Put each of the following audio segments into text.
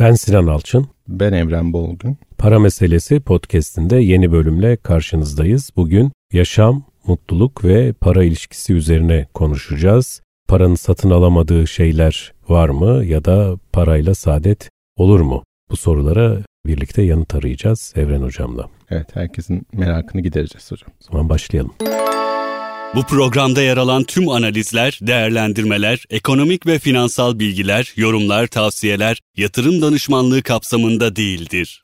Ben Sinan Alçın. Ben Evren Bolgun. Para Meselesi podcast'inde yeni bölümle karşınızdayız. Bugün yaşam, mutluluk ve para ilişkisi üzerine konuşacağız. Paranın satın alamadığı şeyler var mı ya da parayla saadet olur mu? Bu sorulara birlikte yanıt arayacağız Evren Hocam'la. Evet herkesin merakını gidereceğiz hocam. O zaman başlayalım. Bu programda yer alan tüm analizler, değerlendirmeler, ekonomik ve finansal bilgiler, yorumlar, tavsiyeler yatırım danışmanlığı kapsamında değildir.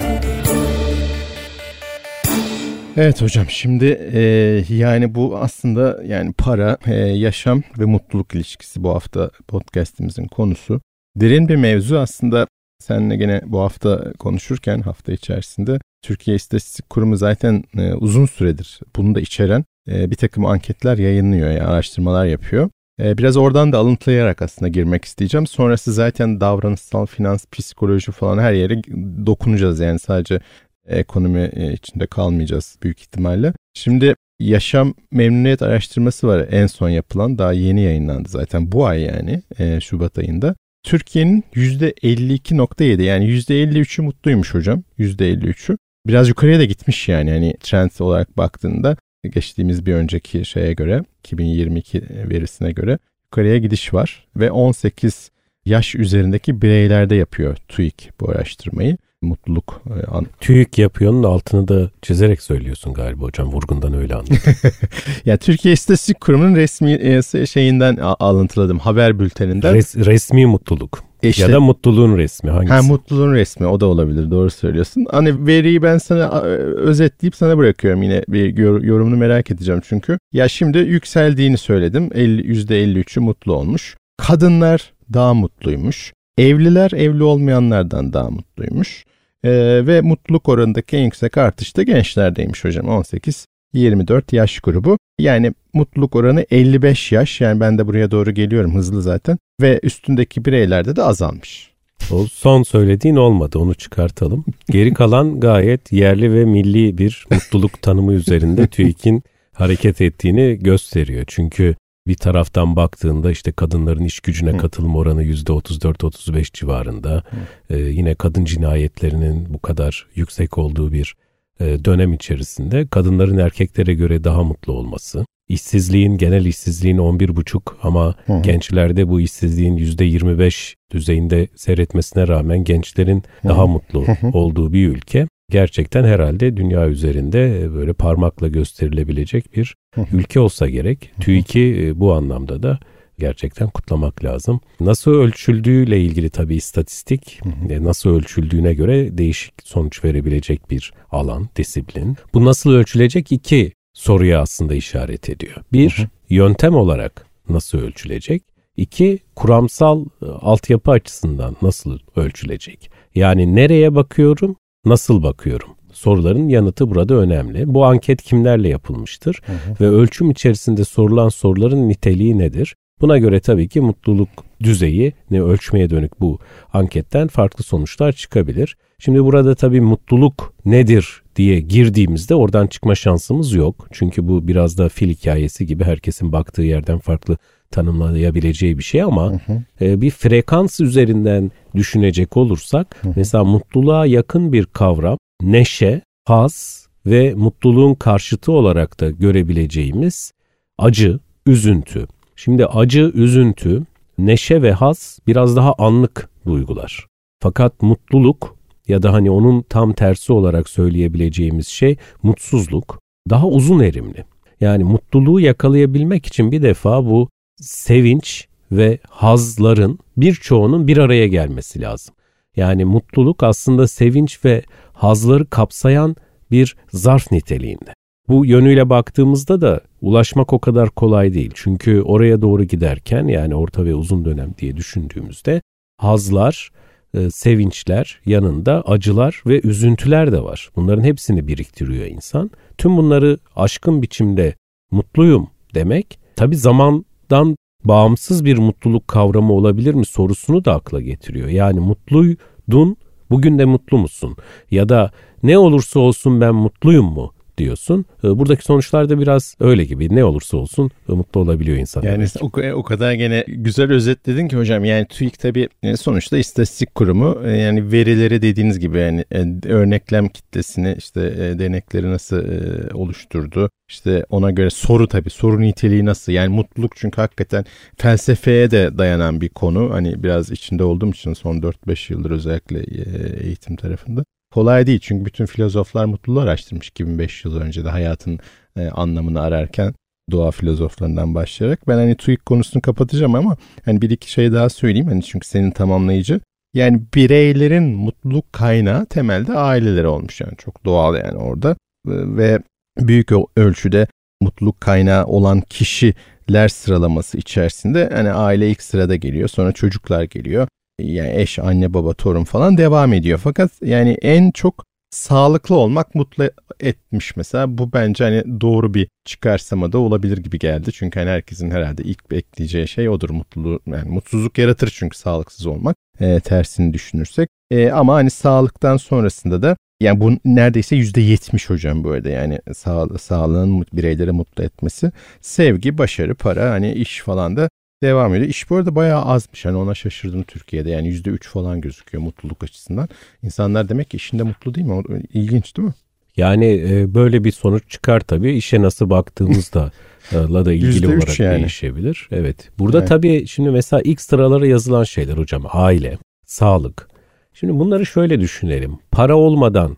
Evet hocam şimdi e, yani bu aslında yani para, e, yaşam ve mutluluk ilişkisi bu hafta podcastimizin konusu. Derin bir mevzu aslında seninle gene bu hafta konuşurken hafta içerisinde Türkiye İstatistik Kurumu zaten e, uzun süredir bunu da içeren e, bir takım anketler yayınlıyor, yani araştırmalar yapıyor. E, biraz oradan da alıntılayarak aslında girmek isteyeceğim. Sonrası zaten davranışsal, finans, psikoloji falan her yere dokunacağız. Yani sadece ekonomi e, içinde kalmayacağız büyük ihtimalle. Şimdi yaşam memnuniyet araştırması var en son yapılan daha yeni yayınlandı zaten bu ay yani Şubat ayında. Türkiye'nin %52.7 yani %53'ü mutluymuş hocam %53'ü. Biraz yukarıya da gitmiş yani hani trend olarak baktığında geçtiğimiz bir önceki şeye göre 2022 verisine göre yukarıya gidiş var ve 18 yaş üzerindeki bireylerde yapıyor TÜİK bu araştırmayı. Mutluluk. E. TÜİK yapıyor'nun altını da çizerek söylüyorsun galiba hocam. Vurgundan öyle anladım. ya Türkiye İstatistik Kurumu'nun resmi e, şeyinden alıntıladım. Haber bülteninden. Res, resmi mutluluk. E işte, ya da mutluluğun resmi hangisi? Ha mutluluğun resmi o da olabilir doğru söylüyorsun. Hani veriyi ben sana özetleyip sana bırakıyorum yine bir yorumunu merak edeceğim çünkü. Ya şimdi yükseldiğini söyledim. 50, %53'ü mutlu olmuş. Kadınlar daha mutluymuş. Evliler evli olmayanlardan daha mutluymuş. Ee, ve mutluluk oranındaki en yüksek artış da gençlerdeymiş hocam 18 24 yaş grubu. Yani mutluluk oranı 55 yaş. Yani ben de buraya doğru geliyorum hızlı zaten. Ve üstündeki bireylerde de azalmış. O son söylediğin olmadı onu çıkartalım. Geri kalan gayet yerli ve milli bir mutluluk tanımı üzerinde TÜİK'in hareket ettiğini gösteriyor. Çünkü bir taraftan baktığında işte kadınların iş gücüne katılım oranı %34-35 civarında. Ee, yine kadın cinayetlerinin bu kadar yüksek olduğu bir dönem içerisinde kadınların erkeklere göre daha mutlu olması, işsizliğin genel işsizliğin 11,5 ama hı gençlerde bu işsizliğin %25 düzeyinde seyretmesine rağmen gençlerin hı daha mutlu hı olduğu bir ülke gerçekten herhalde dünya üzerinde e, böyle parmakla gösterilebilecek bir ülke olsa gerek. TÜİK'i e, bu anlamda da gerçekten kutlamak lazım. Nasıl ölçüldüğüyle ilgili tabii istatistik hı. nasıl ölçüldüğüne göre değişik sonuç verebilecek bir alan, disiplin. Bu nasıl ölçülecek iki soruya aslında işaret ediyor. Bir, hı hı. yöntem olarak nasıl ölçülecek? İki, kuramsal e, altyapı açısından nasıl ölçülecek? Yani nereye bakıyorum, nasıl bakıyorum? Soruların yanıtı burada önemli. Bu anket kimlerle yapılmıştır hı hı. ve ölçüm içerisinde sorulan soruların niteliği nedir? Buna göre tabii ki mutluluk düzeyi ne ölçmeye dönük bu anketten farklı sonuçlar çıkabilir. Şimdi burada tabii mutluluk nedir diye girdiğimizde oradan çıkma şansımız yok. Çünkü bu biraz da fil hikayesi gibi herkesin baktığı yerden farklı tanımlayabileceği bir şey ama hı hı. E, bir frekans üzerinden düşünecek olursak hı hı. mesela mutluluğa yakın bir kavram neşe, haz ve mutluluğun karşıtı olarak da görebileceğimiz acı, üzüntü. Şimdi acı, üzüntü, neşe ve haz biraz daha anlık duygular. Fakat mutluluk ya da hani onun tam tersi olarak söyleyebileceğimiz şey mutsuzluk daha uzun erimli. Yani mutluluğu yakalayabilmek için bir defa bu sevinç ve hazların birçoğunun bir araya gelmesi lazım. Yani mutluluk aslında sevinç ve hazları kapsayan bir zarf niteliğinde. Bu yönüyle baktığımızda da ulaşmak o kadar kolay değil. Çünkü oraya doğru giderken yani orta ve uzun dönem diye düşündüğümüzde hazlar, e, sevinçler yanında acılar ve üzüntüler de var. Bunların hepsini biriktiriyor insan. Tüm bunları aşkın biçimde mutluyum demek tabi zamandan bağımsız bir mutluluk kavramı olabilir mi sorusunu da akla getiriyor. Yani mutluydun bugün de mutlu musun? Ya da ne olursa olsun ben mutluyum mu? Diyorsun. E, buradaki sonuçlar da biraz öyle gibi. Ne olursa olsun e, mutlu olabiliyor insan. Yani o, o kadar gene güzel özetledin ki hocam. Yani TÜİK tabii sonuçta istatistik kurumu. Yani verileri dediğiniz gibi yani örneklem kitlesini işte denekleri nasıl oluşturdu. İşte ona göre soru tabii soru niteliği nasıl yani mutluluk çünkü hakikaten felsefeye de dayanan bir konu. Hani biraz içinde olduğum için son 4-5 yıldır özellikle eğitim tarafında kolay değil. Çünkü bütün filozoflar mutluluğu araştırmış 2005 yıl önce de hayatın e, anlamını ararken doğa filozoflarından başlayarak. Ben hani TÜİK konusunu kapatacağım ama hani bir iki şey daha söyleyeyim. Hani çünkü senin tamamlayıcı. Yani bireylerin mutluluk kaynağı temelde aileleri olmuş yani çok doğal yani orada ve büyük ölçüde mutluluk kaynağı olan kişiler sıralaması içerisinde hani aile ilk sırada geliyor sonra çocuklar geliyor yani eş, anne, baba, torun falan devam ediyor. Fakat yani en çok sağlıklı olmak mutlu etmiş mesela. Bu bence hani doğru bir çıkarsama da olabilir gibi geldi. Çünkü hani herkesin herhalde ilk bekleyeceği şey odur mutluluğu. Yani mutsuzluk yaratır çünkü sağlıksız olmak. E, tersini düşünürsek. E, ama hani sağlıktan sonrasında da yani bu neredeyse yüzde yetmiş hocam bu arada yani sağ, sağlığın bireyleri mutlu etmesi. Sevgi, başarı, para hani iş falan da devam ediyor. İş bu arada bayağı azmış. Hani ona şaşırdım Türkiye'de. Yani yüzde üç falan gözüküyor mutluluk açısından. İnsanlar demek ki işinde mutlu değil mi? İlginç değil mi? Yani e, böyle bir sonuç çıkar tabii. İşe nasıl baktığımızda la da ilgili olarak yani. değişebilir. Evet. Burada evet. tabii şimdi mesela ilk sıralara yazılan şeyler hocam. Aile, sağlık. Şimdi bunları şöyle düşünelim. Para olmadan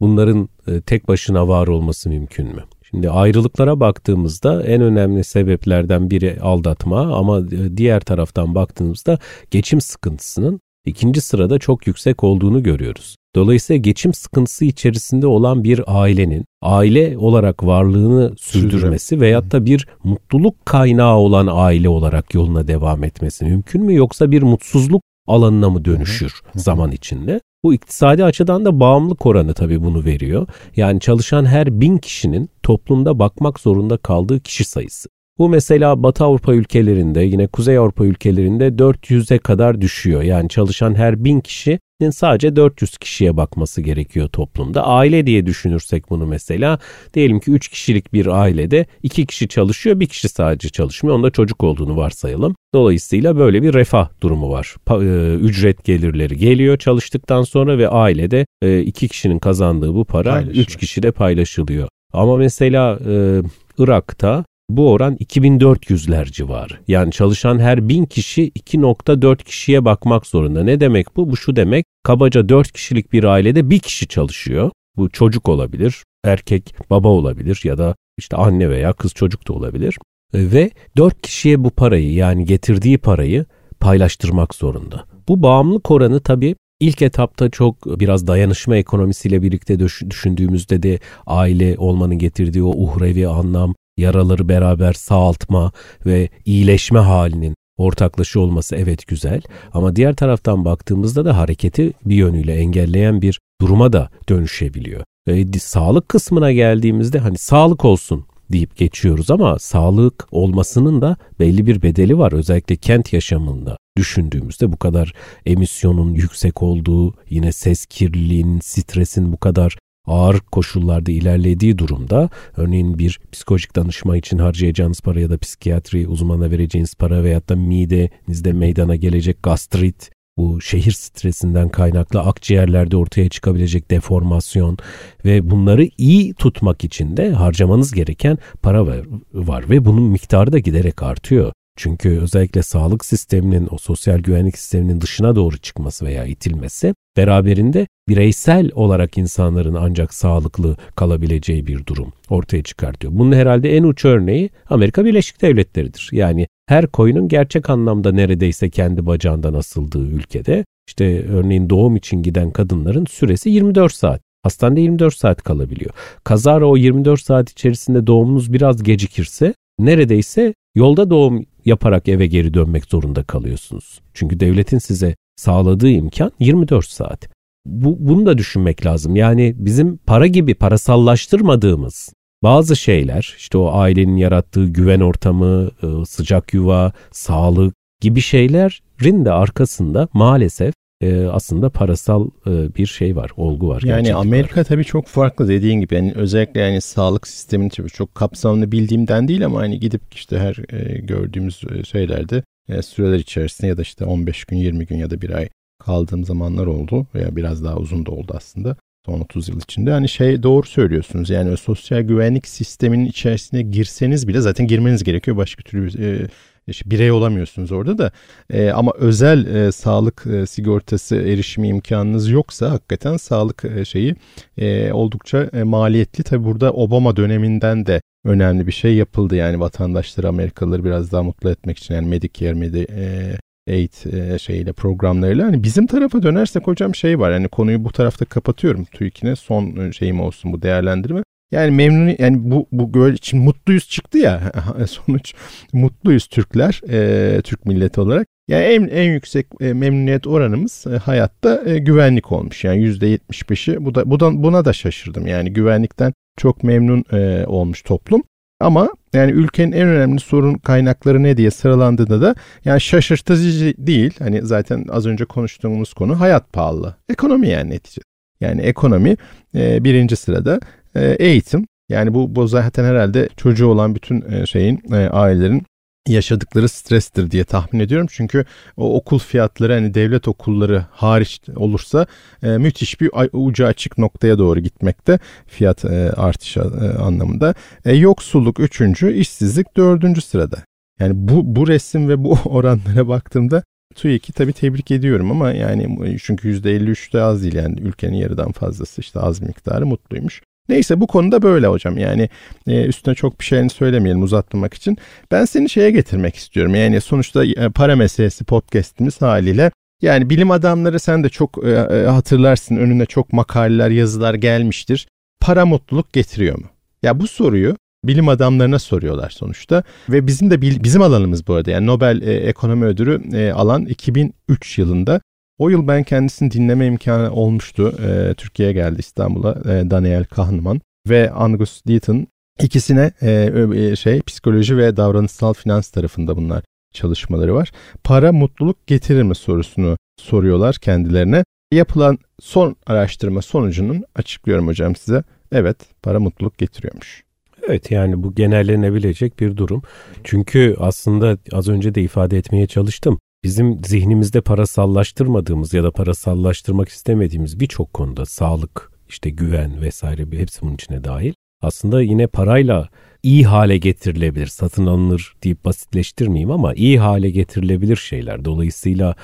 bunların e, tek başına var olması mümkün mü? Şimdi ayrılıklara baktığımızda en önemli sebeplerden biri aldatma ama e, diğer taraftan baktığımızda geçim sıkıntısının ikinci sırada çok yüksek olduğunu görüyoruz. Dolayısıyla geçim sıkıntısı içerisinde olan bir ailenin aile olarak varlığını sürdürmesi veyahut da bir mutluluk kaynağı olan aile olarak yoluna devam etmesi mümkün mü yoksa bir mutsuzluk alanına mı dönüşür zaman içinde? Bu iktisadi açıdan da bağımlılık oranı tabii bunu veriyor. Yani çalışan her bin kişinin toplumda bakmak zorunda kaldığı kişi sayısı. Bu mesela Batı Avrupa ülkelerinde yine Kuzey Avrupa ülkelerinde 400'e kadar düşüyor. Yani çalışan her bin kişinin sadece 400 kişiye bakması gerekiyor toplumda. Aile diye düşünürsek bunu mesela diyelim ki 3 kişilik bir ailede 2 kişi çalışıyor bir kişi sadece çalışmıyor. Onda çocuk olduğunu varsayalım. Dolayısıyla böyle bir refah durumu var. E, ücret gelirleri geliyor çalıştıktan sonra ve ailede e, iki kişinin kazandığı bu para 3 kişide paylaşılıyor. Ama mesela e, Irak'ta bu oran 2400'ler civarı. Yani çalışan her 1000 kişi 2.4 kişiye bakmak zorunda. Ne demek bu? Bu şu demek. Kabaca 4 kişilik bir ailede bir kişi çalışıyor. Bu çocuk olabilir, erkek baba olabilir ya da işte anne veya kız çocuk da olabilir. Ve 4 kişiye bu parayı yani getirdiği parayı paylaştırmak zorunda. Bu bağımlılık oranı tabii İlk etapta çok biraz dayanışma ekonomisiyle birlikte düşündüğümüzde de aile olmanın getirdiği o uhrevi anlam, yaraları beraber sağaltma ve iyileşme halinin ortaklışı olması evet güzel ama diğer taraftan baktığımızda da hareketi bir yönüyle engelleyen bir duruma da dönüşebiliyor. E, sağlık kısmına geldiğimizde hani sağlık olsun deyip geçiyoruz ama sağlık olmasının da belli bir bedeli var özellikle kent yaşamında düşündüğümüzde bu kadar emisyonun yüksek olduğu, yine ses kirliliğinin, stresin bu kadar ağır koşullarda ilerlediği durumda örneğin bir psikolojik danışma için harcayacağınız para ya da psikiyatri uzmanına vereceğiniz para veyahut da midenizde meydana gelecek gastrit bu şehir stresinden kaynaklı akciğerlerde ortaya çıkabilecek deformasyon ve bunları iyi tutmak için de harcamanız gereken para var, var ve bunun miktarı da giderek artıyor. Çünkü özellikle sağlık sisteminin o sosyal güvenlik sisteminin dışına doğru çıkması veya itilmesi beraberinde bireysel olarak insanların ancak sağlıklı kalabileceği bir durum ortaya çıkartıyor. Bunun herhalde en uç örneği Amerika Birleşik Devletleri'dir. Yani her koyunun gerçek anlamda neredeyse kendi bacağından asıldığı ülkede işte örneğin doğum için giden kadınların süresi 24 saat. Hastanede 24 saat kalabiliyor. Kazara o 24 saat içerisinde doğumunuz biraz gecikirse neredeyse yolda doğum yaparak eve geri dönmek zorunda kalıyorsunuz. Çünkü devletin size sağladığı imkan 24 saat. Bu, bunu da düşünmek lazım. Yani bizim para gibi parasallaştırmadığımız bazı şeyler işte o ailenin yarattığı güven ortamı, e, sıcak yuva, sağlık gibi şeylerin de arkasında maalesef e, aslında parasal e, bir şey var, olgu var. Yani Amerika var. tabii çok farklı dediğin gibi. Yani özellikle yani sağlık sistemini tabii çok kapsamlı bildiğimden değil ama hani gidip işte her e, gördüğümüz e, şeylerde e, süreler içerisinde ya da işte 15 gün, 20 gün ya da bir ay kaldığım zamanlar oldu veya biraz daha uzun da oldu aslında son 30 yıl içinde. Hani şey doğru söylüyorsunuz yani sosyal güvenlik sisteminin içerisine girseniz bile zaten girmeniz gerekiyor. Başka türlü e, işte birey olamıyorsunuz orada da e, ama özel e, sağlık e, sigortası erişimi imkanınız yoksa hakikaten sağlık e, şeyi e, oldukça e, maliyetli. Tabi burada Obama döneminden de önemli bir şey yapıldı yani vatandaşları Amerikalıları biraz daha mutlu etmek için yani Medicare, Medi, e, e, şeyle programlarıyla hani bizim tarafa dönersek hocam şey var yani konuyu bu tarafta kapatıyorum TÜİK'ine son e, şeyim olsun bu değerlendirme. Yani memnun yani bu bu böyle için mutluyuz çıktı ya sonuç mutluyuz Türkler e, Türk milleti olarak. Yani en en yüksek e, memnuniyet oranımız e, hayatta e, güvenlik olmuş. Yani yüzde 75'i bu da bu da buna da şaşırdım. Yani güvenlikten çok memnun e, olmuş toplum. Ama yani ülkenin en önemli sorun kaynakları ne diye sıralandığında da yani şaşırtıcı değil. Hani zaten az önce konuştuğumuz konu hayat pahalı. Ekonomi yani netice. Yani ekonomi e, birinci sırada eğitim. Yani bu, bu zaten herhalde çocuğu olan bütün e, şeyin e, ailelerin yaşadıkları strestir diye tahmin ediyorum. Çünkü o okul fiyatları hani devlet okulları hariç olursa e, müthiş bir ucu açık noktaya doğru gitmekte fiyat e, artışı e, anlamında. E, yoksulluk üçüncü, işsizlik dördüncü sırada. Yani bu, bu resim ve bu oranlara baktığımda TÜİK'i tabii tebrik ediyorum ama yani çünkü %53 de az değil yani ülkenin yarıdan fazlası işte az miktarı mutluymuş. Neyse bu konuda böyle hocam. Yani e, üstüne çok bir şeyini söylemeyelim uzatmamak için. Ben seni şeye getirmek istiyorum. Yani sonuçta e, para meselesi podcastimiz haliyle. Yani bilim adamları sen de çok e, e, hatırlarsın. Önüne çok makaleler yazılar gelmiştir. Para mutluluk getiriyor mu? Ya bu soruyu bilim adamlarına soruyorlar sonuçta. Ve bizim de bizim alanımız bu arada. Yani Nobel e, Ekonomi Ödülü e, alan 2003 yılında o yıl ben kendisini dinleme imkanı olmuştu. E, Türkiye'ye geldi İstanbul'a e, Daniel Kahneman ve Angus Deaton. İkisine e, e, şey psikoloji ve davranışsal finans tarafında bunlar çalışmaları var. Para mutluluk getirir mi sorusunu soruyorlar kendilerine. Yapılan son araştırma sonucunun açıklıyorum hocam size. Evet para mutluluk getiriyormuş. Evet yani bu genellenebilecek bir durum. Çünkü aslında az önce de ifade etmeye çalıştım bizim zihnimizde parasallaştırmadığımız ya da parasallaştırmak istemediğimiz birçok konuda sağlık, işte güven vesaire hepsi bunun içine dahil. Aslında yine parayla iyi hale getirilebilir, satın alınır deyip basitleştirmeyeyim ama iyi hale getirilebilir şeyler. Dolayısıyla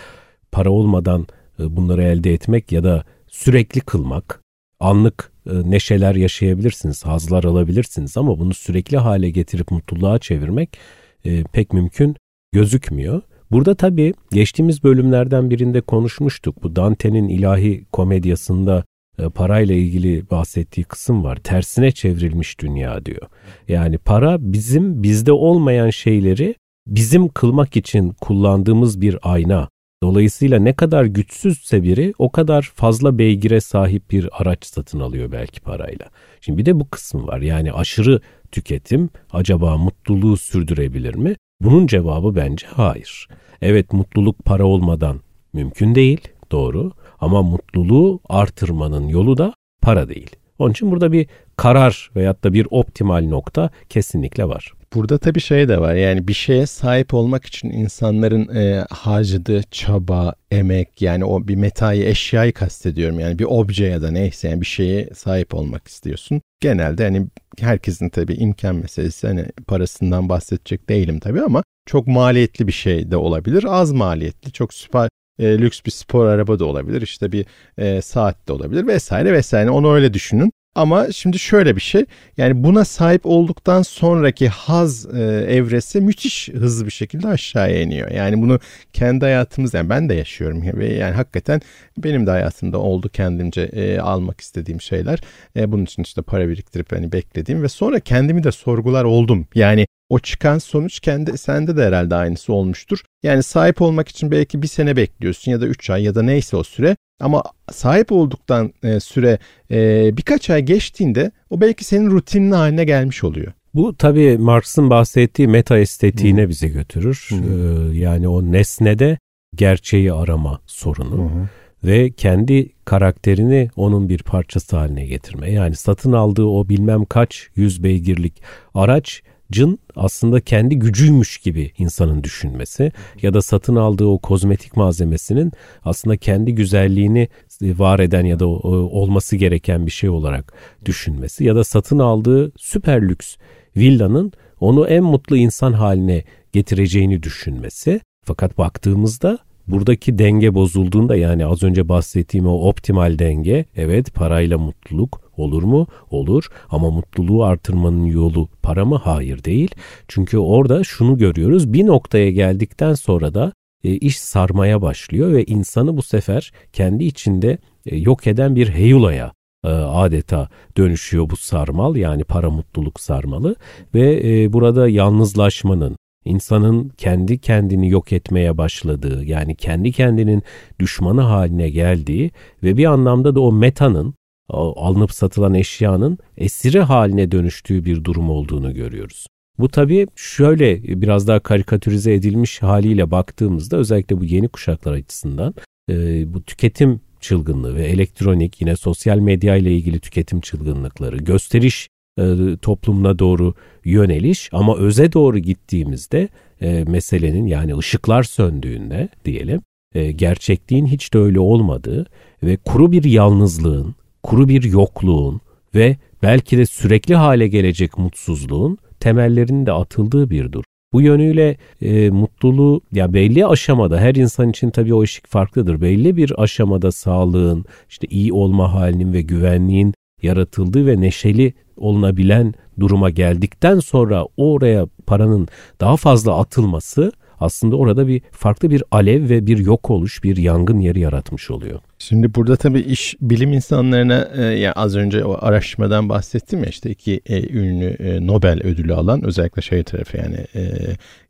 para olmadan e, bunları elde etmek ya da sürekli kılmak, anlık e, neşeler yaşayabilirsiniz, hazlar alabilirsiniz ama bunu sürekli hale getirip mutluluğa çevirmek e, pek mümkün gözükmüyor. Burada tabii geçtiğimiz bölümlerden birinde konuşmuştuk. Bu Dante'nin ilahi komedyasında e, parayla ilgili bahsettiği kısım var. Tersine çevrilmiş dünya diyor. Yani para bizim bizde olmayan şeyleri bizim kılmak için kullandığımız bir ayna. Dolayısıyla ne kadar güçsüzse biri o kadar fazla beygire sahip bir araç satın alıyor belki parayla. Şimdi bir de bu kısmı var. Yani aşırı tüketim acaba mutluluğu sürdürebilir mi? Bunun cevabı bence hayır. Evet mutluluk para olmadan mümkün değil, doğru. Ama mutluluğu artırmanın yolu da para değil. Onun için burada bir karar veyahut da bir optimal nokta kesinlikle var. Burada tabii şey de var yani bir şeye sahip olmak için insanların e, harcadığı çaba, emek yani o bir metayı, eşyayı kastediyorum yani bir obje ya da neyse yani bir şeye sahip olmak istiyorsun. Genelde hani herkesin tabii imkan meselesi hani parasından bahsedecek değilim tabii ama çok maliyetli bir şey de olabilir. Az maliyetli, çok süper e, lüks bir spor araba da olabilir. işte bir e, saat de olabilir vesaire vesaire. Onu öyle düşünün. Ama şimdi şöyle bir şey yani buna sahip olduktan sonraki haz e, evresi müthiş hızlı bir şekilde aşağıya iniyor. Yani bunu kendi hayatımız yani ben de yaşıyorum ve yani hakikaten benim de hayatımda oldu kendimce e, almak istediğim şeyler. E, bunun için işte para biriktirip hani beklediğim ve sonra kendimi de sorgular oldum. Yani o çıkan sonuç kendi sende de herhalde aynısı olmuştur. Yani sahip olmak için belki bir sene bekliyorsun ya da üç ay ya da neyse o süre. Ama sahip olduktan e, süre e, birkaç ay geçtiğinde o belki senin rutinin haline gelmiş oluyor. Bu tabii Marx'ın bahsettiği meta estetiğine hmm. bizi götürür. Hmm. Ee, yani o nesnede gerçeği arama sorunu. Hmm. ve kendi karakterini onun bir parçası haline getirme. Yani satın aldığı o bilmem kaç yüz beygirlik araç cın aslında kendi gücüymüş gibi insanın düşünmesi ya da satın aldığı o kozmetik malzemesinin aslında kendi güzelliğini var eden ya da olması gereken bir şey olarak düşünmesi ya da satın aldığı süper lüks villanın onu en mutlu insan haline getireceğini düşünmesi. Fakat baktığımızda buradaki denge bozulduğunda yani az önce bahsettiğim o optimal denge evet parayla mutluluk olur mu? Olur ama mutluluğu artırmanın yolu para mı? Hayır değil. Çünkü orada şunu görüyoruz bir noktaya geldikten sonra da e, iş sarmaya başlıyor ve insanı bu sefer kendi içinde e, yok eden bir heyulaya e, adeta dönüşüyor bu sarmal yani para mutluluk sarmalı ve burada yalnızlaşmanın insanın kendi kendini yok etmeye başladığı yani kendi kendinin düşmanı haline geldiği ve bir anlamda da o metanın alınıp satılan eşyanın esiri haline dönüştüğü bir durum olduğunu görüyoruz. Bu tabii şöyle biraz daha karikatürize edilmiş haliyle baktığımızda özellikle bu yeni kuşaklar açısından e, bu tüketim çılgınlığı ve elektronik yine sosyal medya ile ilgili tüketim çılgınlıkları, gösteriş e, toplumuna doğru yöneliş ama öze doğru gittiğimizde e, meselenin yani ışıklar söndüğünde diyelim e, gerçekliğin hiç de öyle olmadığı ve kuru bir yalnızlığın, kuru bir yokluğun ve belki de sürekli hale gelecek mutsuzluğun temellerinin de atıldığı bir dur. Bu yönüyle e, mutluluğu ya belli aşamada her insan için tabii o ışık farklıdır. Belli bir aşamada sağlığın, işte iyi olma halinin ve güvenliğin yaratıldığı ve neşeli olunabilen duruma geldikten sonra oraya paranın daha fazla atılması aslında orada bir farklı bir alev ve bir yok oluş, bir yangın yeri yaratmış oluyor. Şimdi burada tabii iş bilim insanlarına e, yani az önce o araştırmadan bahsettim ya işte iki e, ünlü e, Nobel ödülü alan özellikle şey tarafı yani e,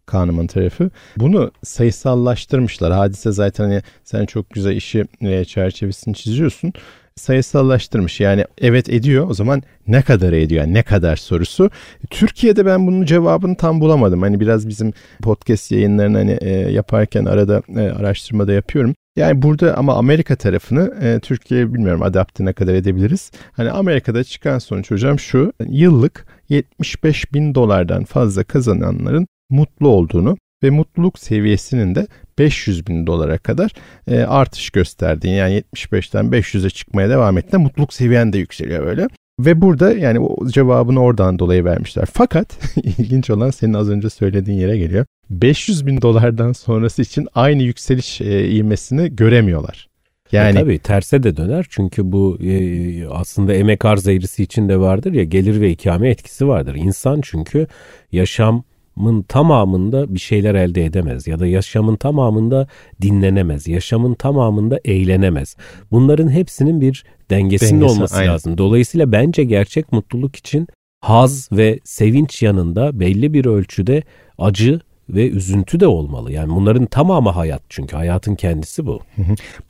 Kahneman tarafı. Bunu sayısallaştırmışlar. Hadise zaten hani sen çok güzel işi e, çerçevesini çiziyorsun sayısallaştırmış. Yani evet ediyor o zaman ne kadar ediyor yani ne kadar sorusu. Türkiye'de ben bunun cevabını tam bulamadım. Hani biraz bizim podcast yayınlarını hani e, yaparken arada e, araştırmada yapıyorum. Yani burada ama Amerika tarafını e, Türkiye'ye bilmiyorum adapte ne kadar edebiliriz. Hani Amerika'da çıkan sonuç hocam şu yıllık 75 bin dolardan fazla kazananların mutlu olduğunu ve mutluluk seviyesinin de 500 bin dolara kadar e, artış gösterdiğini yani 75'ten 500'e çıkmaya devam ettiğinde mutluluk seviyen de yükseliyor böyle. Ve burada yani o cevabını oradan dolayı vermişler. Fakat ilginç olan senin az önce söylediğin yere geliyor. 500 bin dolardan sonrası için aynı yükseliş e, ivmesini göremiyorlar. E, yani e tabii terse de döner çünkü bu e, aslında emek arz eğrisi için de vardır ya gelir ve ikame etkisi vardır. İnsan çünkü yaşam yaşamın tamamında bir şeyler elde edemez ya da yaşamın tamamında dinlenemez, yaşamın tamamında eğlenemez. Bunların hepsinin bir dengesinin Dengesi, olması aynen. lazım. Dolayısıyla bence gerçek mutluluk için haz ve sevinç yanında belli bir ölçüde acı ve üzüntü de olmalı. Yani bunların tamamı hayat çünkü hayatın kendisi bu.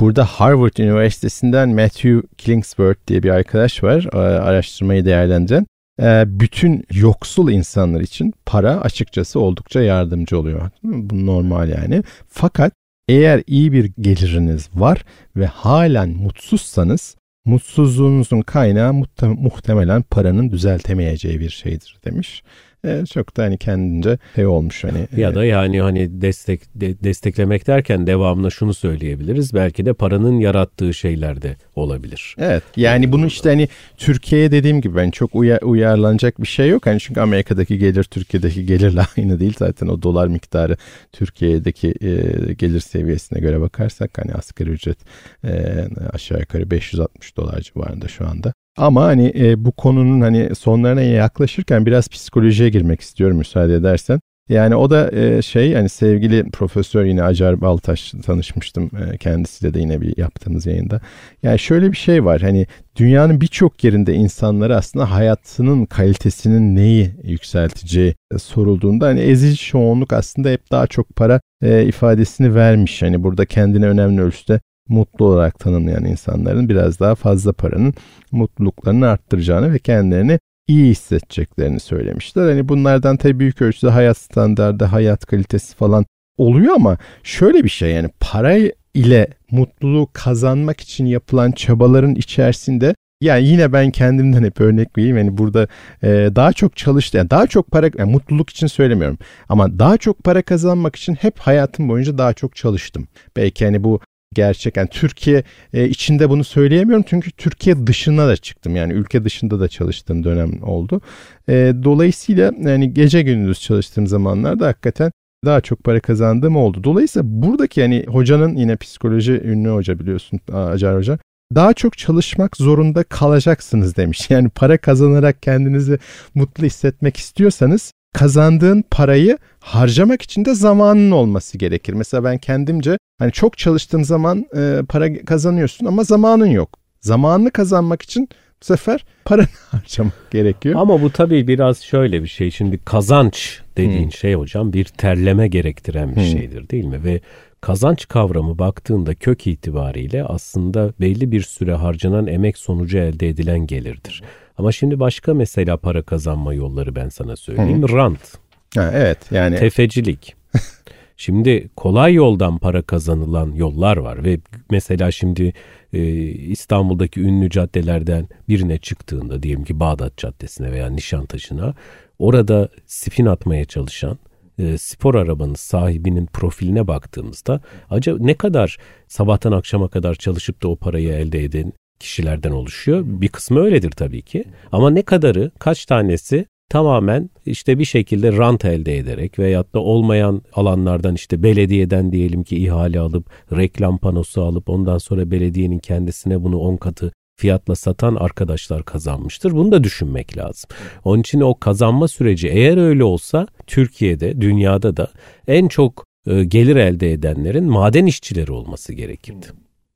Burada Harvard Üniversitesi'nden Matthew Killingsworth diye bir arkadaş var araştırmayı değerlendiren. Ee, bütün yoksul insanlar için para açıkçası oldukça yardımcı oluyor. Bu normal yani. Fakat eğer iyi bir geliriniz var ve halen mutsuzsanız mutsuzluğunuzun kaynağı muhtemelen paranın düzeltemeyeceği bir şeydir demiş. E, çok da hani kendince şey olmuş hani. Ya e, da yani hani destek de, desteklemek derken devamlı şunu söyleyebiliriz. Belki de paranın yarattığı şeyler de olabilir. Evet. Yani bunun işte hani Türkiye'ye dediğim gibi ben çok uyar, uyarlanacak bir şey yok. Hani çünkü Amerika'daki gelir Türkiye'deki gelirle aynı değil. Zaten o dolar miktarı Türkiye'deki e, gelir seviyesine göre bakarsak hani asgari ücret e, aşağı yukarı 560 dolar civarında şu anda. Ama hani e, bu konunun hani sonlarına yaklaşırken biraz psikolojiye girmek istiyorum müsaade edersen. Yani o da e, şey hani sevgili profesör yine Acar Baltaş tanışmıştım e, kendisiyle de yine bir yaptığımız yayında. Yani şöyle bir şey var hani dünyanın birçok yerinde insanlara aslında hayatının kalitesinin neyi yükselteceği sorulduğunda hani ezici çoğunluk aslında hep daha çok para e, ifadesini vermiş. Hani burada kendine önemli ölçüde mutlu olarak tanımlayan insanların biraz daha fazla paranın mutluluklarını arttıracağını ve kendilerini iyi hissedeceklerini söylemişler. Hani bunlardan tabii büyük ölçüde hayat standardı, hayat kalitesi falan oluyor ama şöyle bir şey yani para ile mutluluğu kazanmak için yapılan çabaların içerisinde yani yine ben kendimden hep örnek vereyim. Yani burada e, daha çok çalıştı. Yani daha çok para yani mutluluk için söylemiyorum. Ama daha çok para kazanmak için hep hayatım boyunca daha çok çalıştım. Belki hani bu gerçek. Yani Türkiye e, içinde bunu söyleyemiyorum çünkü Türkiye dışına da çıktım. Yani ülke dışında da çalıştığım dönem oldu. E, dolayısıyla yani gece gündüz çalıştığım zamanlarda hakikaten daha çok para kazandığım oldu. Dolayısıyla buradaki yani hocanın yine psikoloji ünlü hoca biliyorsun Acar Hoca daha çok çalışmak zorunda kalacaksınız demiş. Yani para kazanarak kendinizi mutlu hissetmek istiyorsanız kazandığın parayı harcamak için de zamanın olması gerekir. Mesela ben kendimce hani çok çalıştığın zaman e, para kazanıyorsun ama zamanın yok. Zamanını kazanmak için bu sefer paranı harcamak gerekiyor. Ama bu tabii biraz şöyle bir şey. Şimdi kazanç dediğin hmm. şey hocam bir terleme gerektiren bir hmm. şeydir değil mi? Ve kazanç kavramı baktığında kök itibariyle aslında belli bir süre harcanan emek sonucu elde edilen gelirdir. Ama şimdi başka mesela para kazanma yolları ben sana söyleyeyim. Hı. Rant. Ha, evet yani. Tefecilik. şimdi kolay yoldan para kazanılan yollar var ve mesela şimdi e, İstanbul'daki ünlü caddelerden birine çıktığında diyelim ki Bağdat Caddesi'ne veya Nişantaşı'na orada spin atmaya çalışan e, spor arabanın sahibinin profiline baktığımızda acaba ne kadar sabahtan akşama kadar çalışıp da o parayı elde eden kişilerden oluşuyor. Bir kısmı öyledir tabii ki. Ama ne kadarı, kaç tanesi tamamen işte bir şekilde rant elde ederek veyahut da olmayan alanlardan işte belediyeden diyelim ki ihale alıp reklam panosu alıp ondan sonra belediyenin kendisine bunu 10 katı fiyatla satan arkadaşlar kazanmıştır. Bunu da düşünmek lazım. Onun için o kazanma süreci eğer öyle olsa Türkiye'de, dünyada da en çok e, gelir elde edenlerin maden işçileri olması gerekirdi.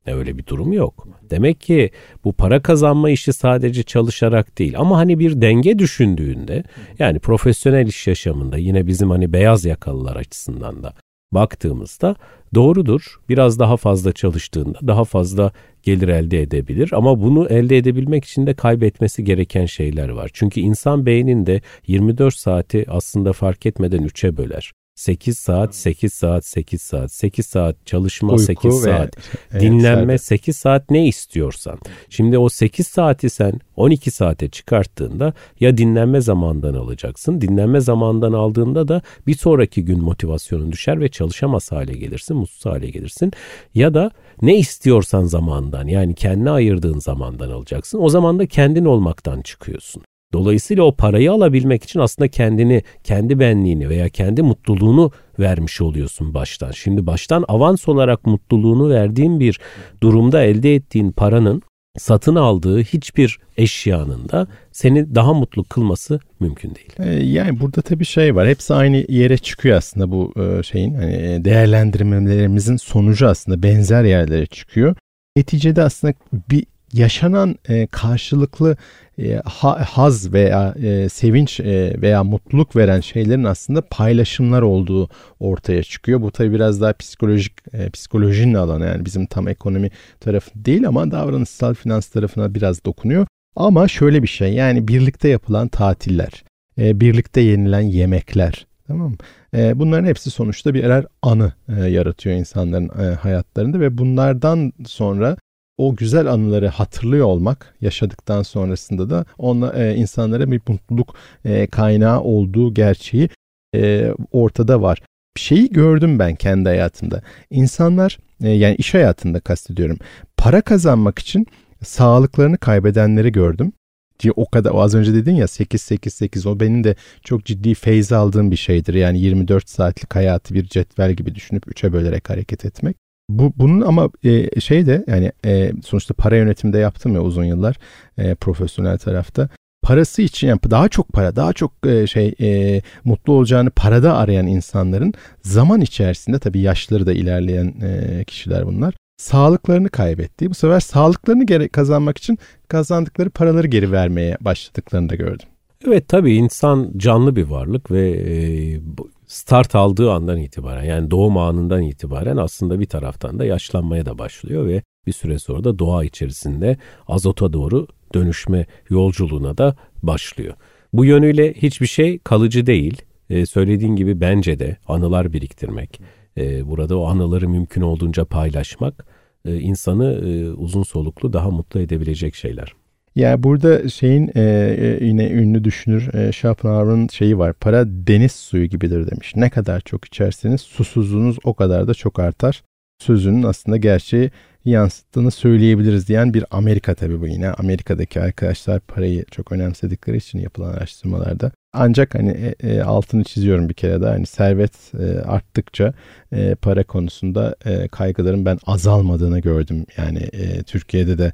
Öyle bir durum yok. Demek ki bu para kazanma işi sadece çalışarak değil ama hani bir denge düşündüğünde yani profesyonel iş yaşamında yine bizim hani beyaz yakalılar açısından da baktığımızda doğrudur. Biraz daha fazla çalıştığında daha fazla gelir elde edebilir ama bunu elde edebilmek için de kaybetmesi gereken şeyler var. Çünkü insan beyninde 24 saati aslında fark etmeden 3'e böler. 8 saat, 8 saat, 8 saat, 8 saat çalışma, Uyku 8 saat, ve, dinlenme, evet, 8 saat ne istiyorsan. Şimdi o 8 saati sen 12 saate çıkarttığında ya dinlenme zamandan alacaksın. Dinlenme zamandan aldığında da bir sonraki gün motivasyonun düşer ve çalışamaz hale gelirsin, mutsuz hale gelirsin. Ya da ne istiyorsan zamandan yani kendine ayırdığın zamandan alacaksın. O zaman da kendin olmaktan çıkıyorsun. Dolayısıyla o parayı alabilmek için aslında kendini, kendi benliğini veya kendi mutluluğunu vermiş oluyorsun baştan. Şimdi baştan avans olarak mutluluğunu verdiğin bir durumda elde ettiğin paranın satın aldığı hiçbir eşyanın da seni daha mutlu kılması mümkün değil. Ee, yani burada tabii şey var. Hepsi aynı yere çıkıyor aslında bu e, şeyin hani e, değerlendirmelerimizin sonucu aslında benzer yerlere çıkıyor. Neticede aslında bir yaşanan e, karşılıklı e, haz veya e, sevinç e, veya mutluluk veren şeylerin aslında paylaşımlar olduğu ortaya çıkıyor. Bu tabi biraz daha psikolojik e, psikolojinin alanı yani bizim tam ekonomi tarafı değil ama davranışsal finans tarafına biraz dokunuyor. Ama şöyle bir şey yani birlikte yapılan tatiller, e, birlikte yenilen yemekler Tamam mı? E, bunların hepsi sonuçta birer anı e, yaratıyor insanların e, hayatlarında ve bunlardan sonra o güzel anıları hatırlıyor olmak yaşadıktan sonrasında da onla, e, insanlara bir mutluluk e, kaynağı olduğu gerçeği e, ortada var. Bir şeyi gördüm ben kendi hayatımda. İnsanlar e, yani iş hayatında kastediyorum. Para kazanmak için sağlıklarını kaybedenleri gördüm. O kadar o az önce dedin ya 8 8 8 o benim de çok ciddi feyz aldığım bir şeydir. Yani 24 saatlik hayatı bir cetvel gibi düşünüp 3'e bölerek hareket etmek. Bu bunun ama e, şey de yani e, sonuçta para yönetimde yaptım ya uzun yıllar e, profesyonel tarafta. Parası için yani daha çok para, daha çok e, şey e, mutlu olacağını parada arayan insanların zaman içerisinde tabii yaşları da ilerleyen e, kişiler bunlar. Sağlıklarını kaybettiği, bu sefer sağlıklarını geri kazanmak için kazandıkları paraları geri vermeye başladıklarını da gördüm. Evet tabii insan canlı bir varlık ve e, start aldığı andan itibaren yani doğum anından itibaren aslında bir taraftan da yaşlanmaya da başlıyor ve bir süre sonra da doğa içerisinde azota doğru dönüşme yolculuğuna da başlıyor. Bu yönüyle hiçbir şey kalıcı değil. Ee, söylediğin gibi bence de anılar biriktirmek, e, burada o anıları mümkün olduğunca paylaşmak e, insanı e, uzun soluklu daha mutlu edebilecek şeyler. Ya burada şeyin e, e, yine ünlü düşünür e, Schopenhauer'ın şeyi var. Para deniz suyu gibidir demiş. Ne kadar çok içerseniz susuzluğunuz o kadar da çok artar. Sözünün aslında gerçeği yansıttığını söyleyebiliriz diyen bir Amerika tabii bu yine. Amerika'daki arkadaşlar parayı çok önemsedikleri için yapılan araştırmalarda. Ancak hani e, e, altını çiziyorum bir kere daha hani servet e, arttıkça e, para konusunda e, kaygıların ben azalmadığını gördüm. Yani e, Türkiye'de de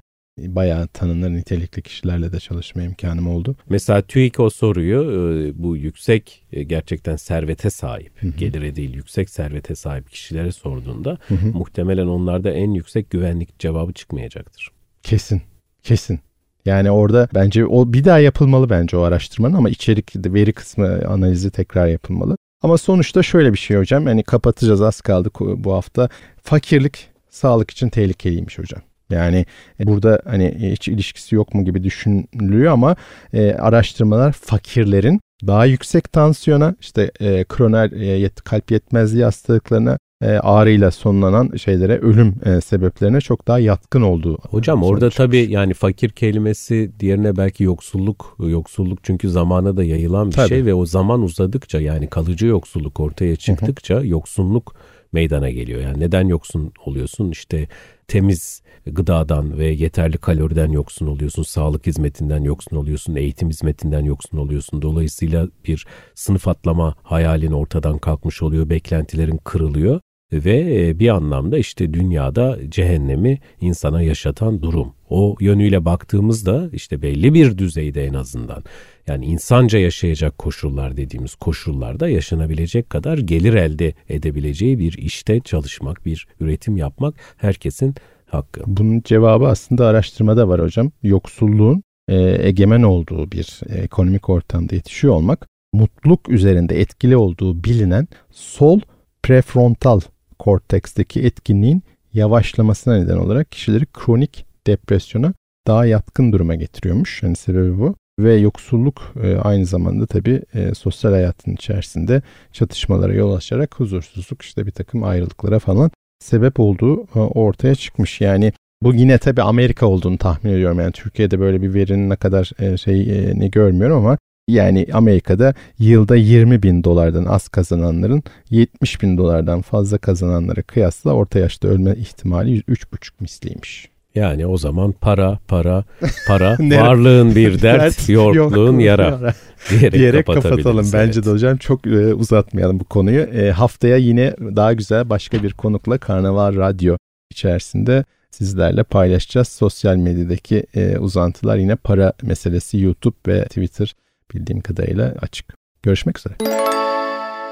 bayağı tanınır nitelikli kişilerle de çalışma imkanım oldu. Mesela TÜİK o soruyu e, bu yüksek e, gerçekten servete sahip, hı hı. gelire değil yüksek servete sahip kişilere sorduğunda hı hı. muhtemelen onlarda en yüksek güvenlik cevabı çıkmayacaktır. Kesin, kesin. Yani orada bence o bir daha yapılmalı bence o araştırmanın ama içerik veri kısmı analizi tekrar yapılmalı. Ama sonuçta şöyle bir şey hocam. Yani kapatacağız az kaldı bu hafta. Fakirlik sağlık için tehlikeliymiş hocam. Yani e, burada hani hiç ilişkisi yok mu gibi düşünülüyor ama e, araştırmalar fakirlerin daha yüksek tansiyona işte e, kroner e, kalp yetmezliği hastalıklarına e, ağrıyla sonlanan şeylere ölüm e, sebeplerine çok daha yatkın olduğu. Hocam orada çıkmış. tabii yani fakir kelimesi diğerine belki yoksulluk yoksulluk çünkü zamana da yayılan bir tabii. şey ve o zaman uzadıkça yani kalıcı yoksulluk ortaya çıktıkça hı hı. yoksunluk meydana geliyor. Yani neden yoksun oluyorsun? İşte temiz gıdadan ve yeterli kaloriden yoksun oluyorsun, sağlık hizmetinden yoksun oluyorsun, eğitim hizmetinden yoksun oluyorsun. Dolayısıyla bir sınıf atlama hayalin ortadan kalkmış oluyor, beklentilerin kırılıyor ve e, bir anlamda işte dünyada cehennemi insana yaşatan durum. O yönüyle baktığımızda işte belli bir düzeyde en azından yani insanca yaşayacak koşullar dediğimiz koşullarda yaşanabilecek kadar gelir elde edebileceği bir işte çalışmak, bir üretim yapmak herkesin hakkı. Bunun cevabı aslında araştırmada var hocam. Yoksulluğun e, egemen olduğu bir ekonomik ortamda yetişiyor olmak mutluluk üzerinde etkili olduğu bilinen sol prefrontal korteksteki etkinliğin yavaşlamasına neden olarak kişileri kronik depresyona daha yatkın duruma getiriyormuş. Yani sebebi bu. Ve yoksulluk e, aynı zamanda tabii e, sosyal hayatın içerisinde çatışmalara yol açarak huzursuzluk işte bir takım ayrılıklara falan sebep olduğu e, ortaya çıkmış. Yani bu yine tabii Amerika olduğunu tahmin ediyorum. Yani Türkiye'de böyle bir verinin ne kadar e, şey ne görmüyorum ama yani Amerika'da yılda 20 bin dolardan az kazananların 70 bin dolardan fazla kazananlara kıyasla orta yaşta ölme ihtimali 3,5 misliymiş. Yani o zaman para, para, para, varlığın bir dert, yorkluğun yara diyerek, diyerek kapatalım. Bence de hocam çok e, uzatmayalım bu konuyu. E, haftaya yine daha güzel başka bir konukla Karnaval Radyo içerisinde sizlerle paylaşacağız. Sosyal medyadaki e, uzantılar yine para meselesi YouTube ve Twitter bildiğim kadarıyla açık. Görüşmek üzere.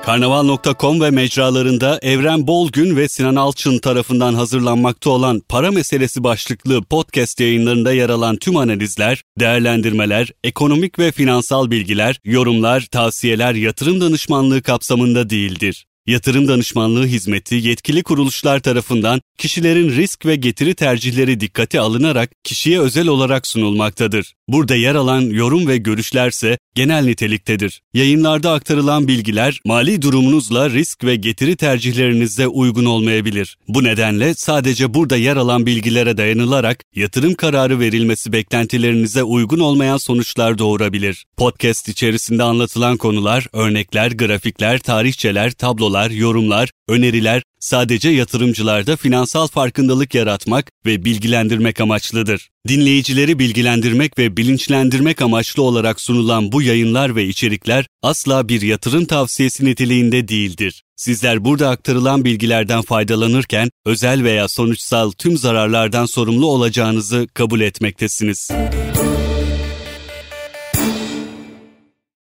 Karnaval.com ve mecralarında Evren Bolgün ve Sinan Alçın tarafından hazırlanmakta olan para meselesi başlıklı podcast yayınlarında yer alan tüm analizler, değerlendirmeler, ekonomik ve finansal bilgiler, yorumlar, tavsiyeler, yatırım danışmanlığı kapsamında değildir. Yatırım danışmanlığı hizmeti yetkili kuruluşlar tarafından kişilerin risk ve getiri tercihleri dikkate alınarak kişiye özel olarak sunulmaktadır. Burada yer alan yorum ve görüşlerse genel niteliktedir. Yayınlarda aktarılan bilgiler mali durumunuzla risk ve getiri tercihlerinizde uygun olmayabilir. Bu nedenle sadece burada yer alan bilgilere dayanılarak yatırım kararı verilmesi beklentilerinize uygun olmayan sonuçlar doğurabilir. Podcast içerisinde anlatılan konular, örnekler, grafikler, tarihçeler, tablolar, yorumlar, öneriler sadece yatırımcılarda finansal farkındalık yaratmak ve bilgilendirmek amaçlıdır. Dinleyicileri bilgilendirmek ve bilinçlendirmek amaçlı olarak sunulan bu yayınlar ve içerikler asla bir yatırım tavsiyesi niteliğinde değildir. Sizler burada aktarılan bilgilerden faydalanırken özel veya sonuçsal tüm zararlardan sorumlu olacağınızı kabul etmektesiniz.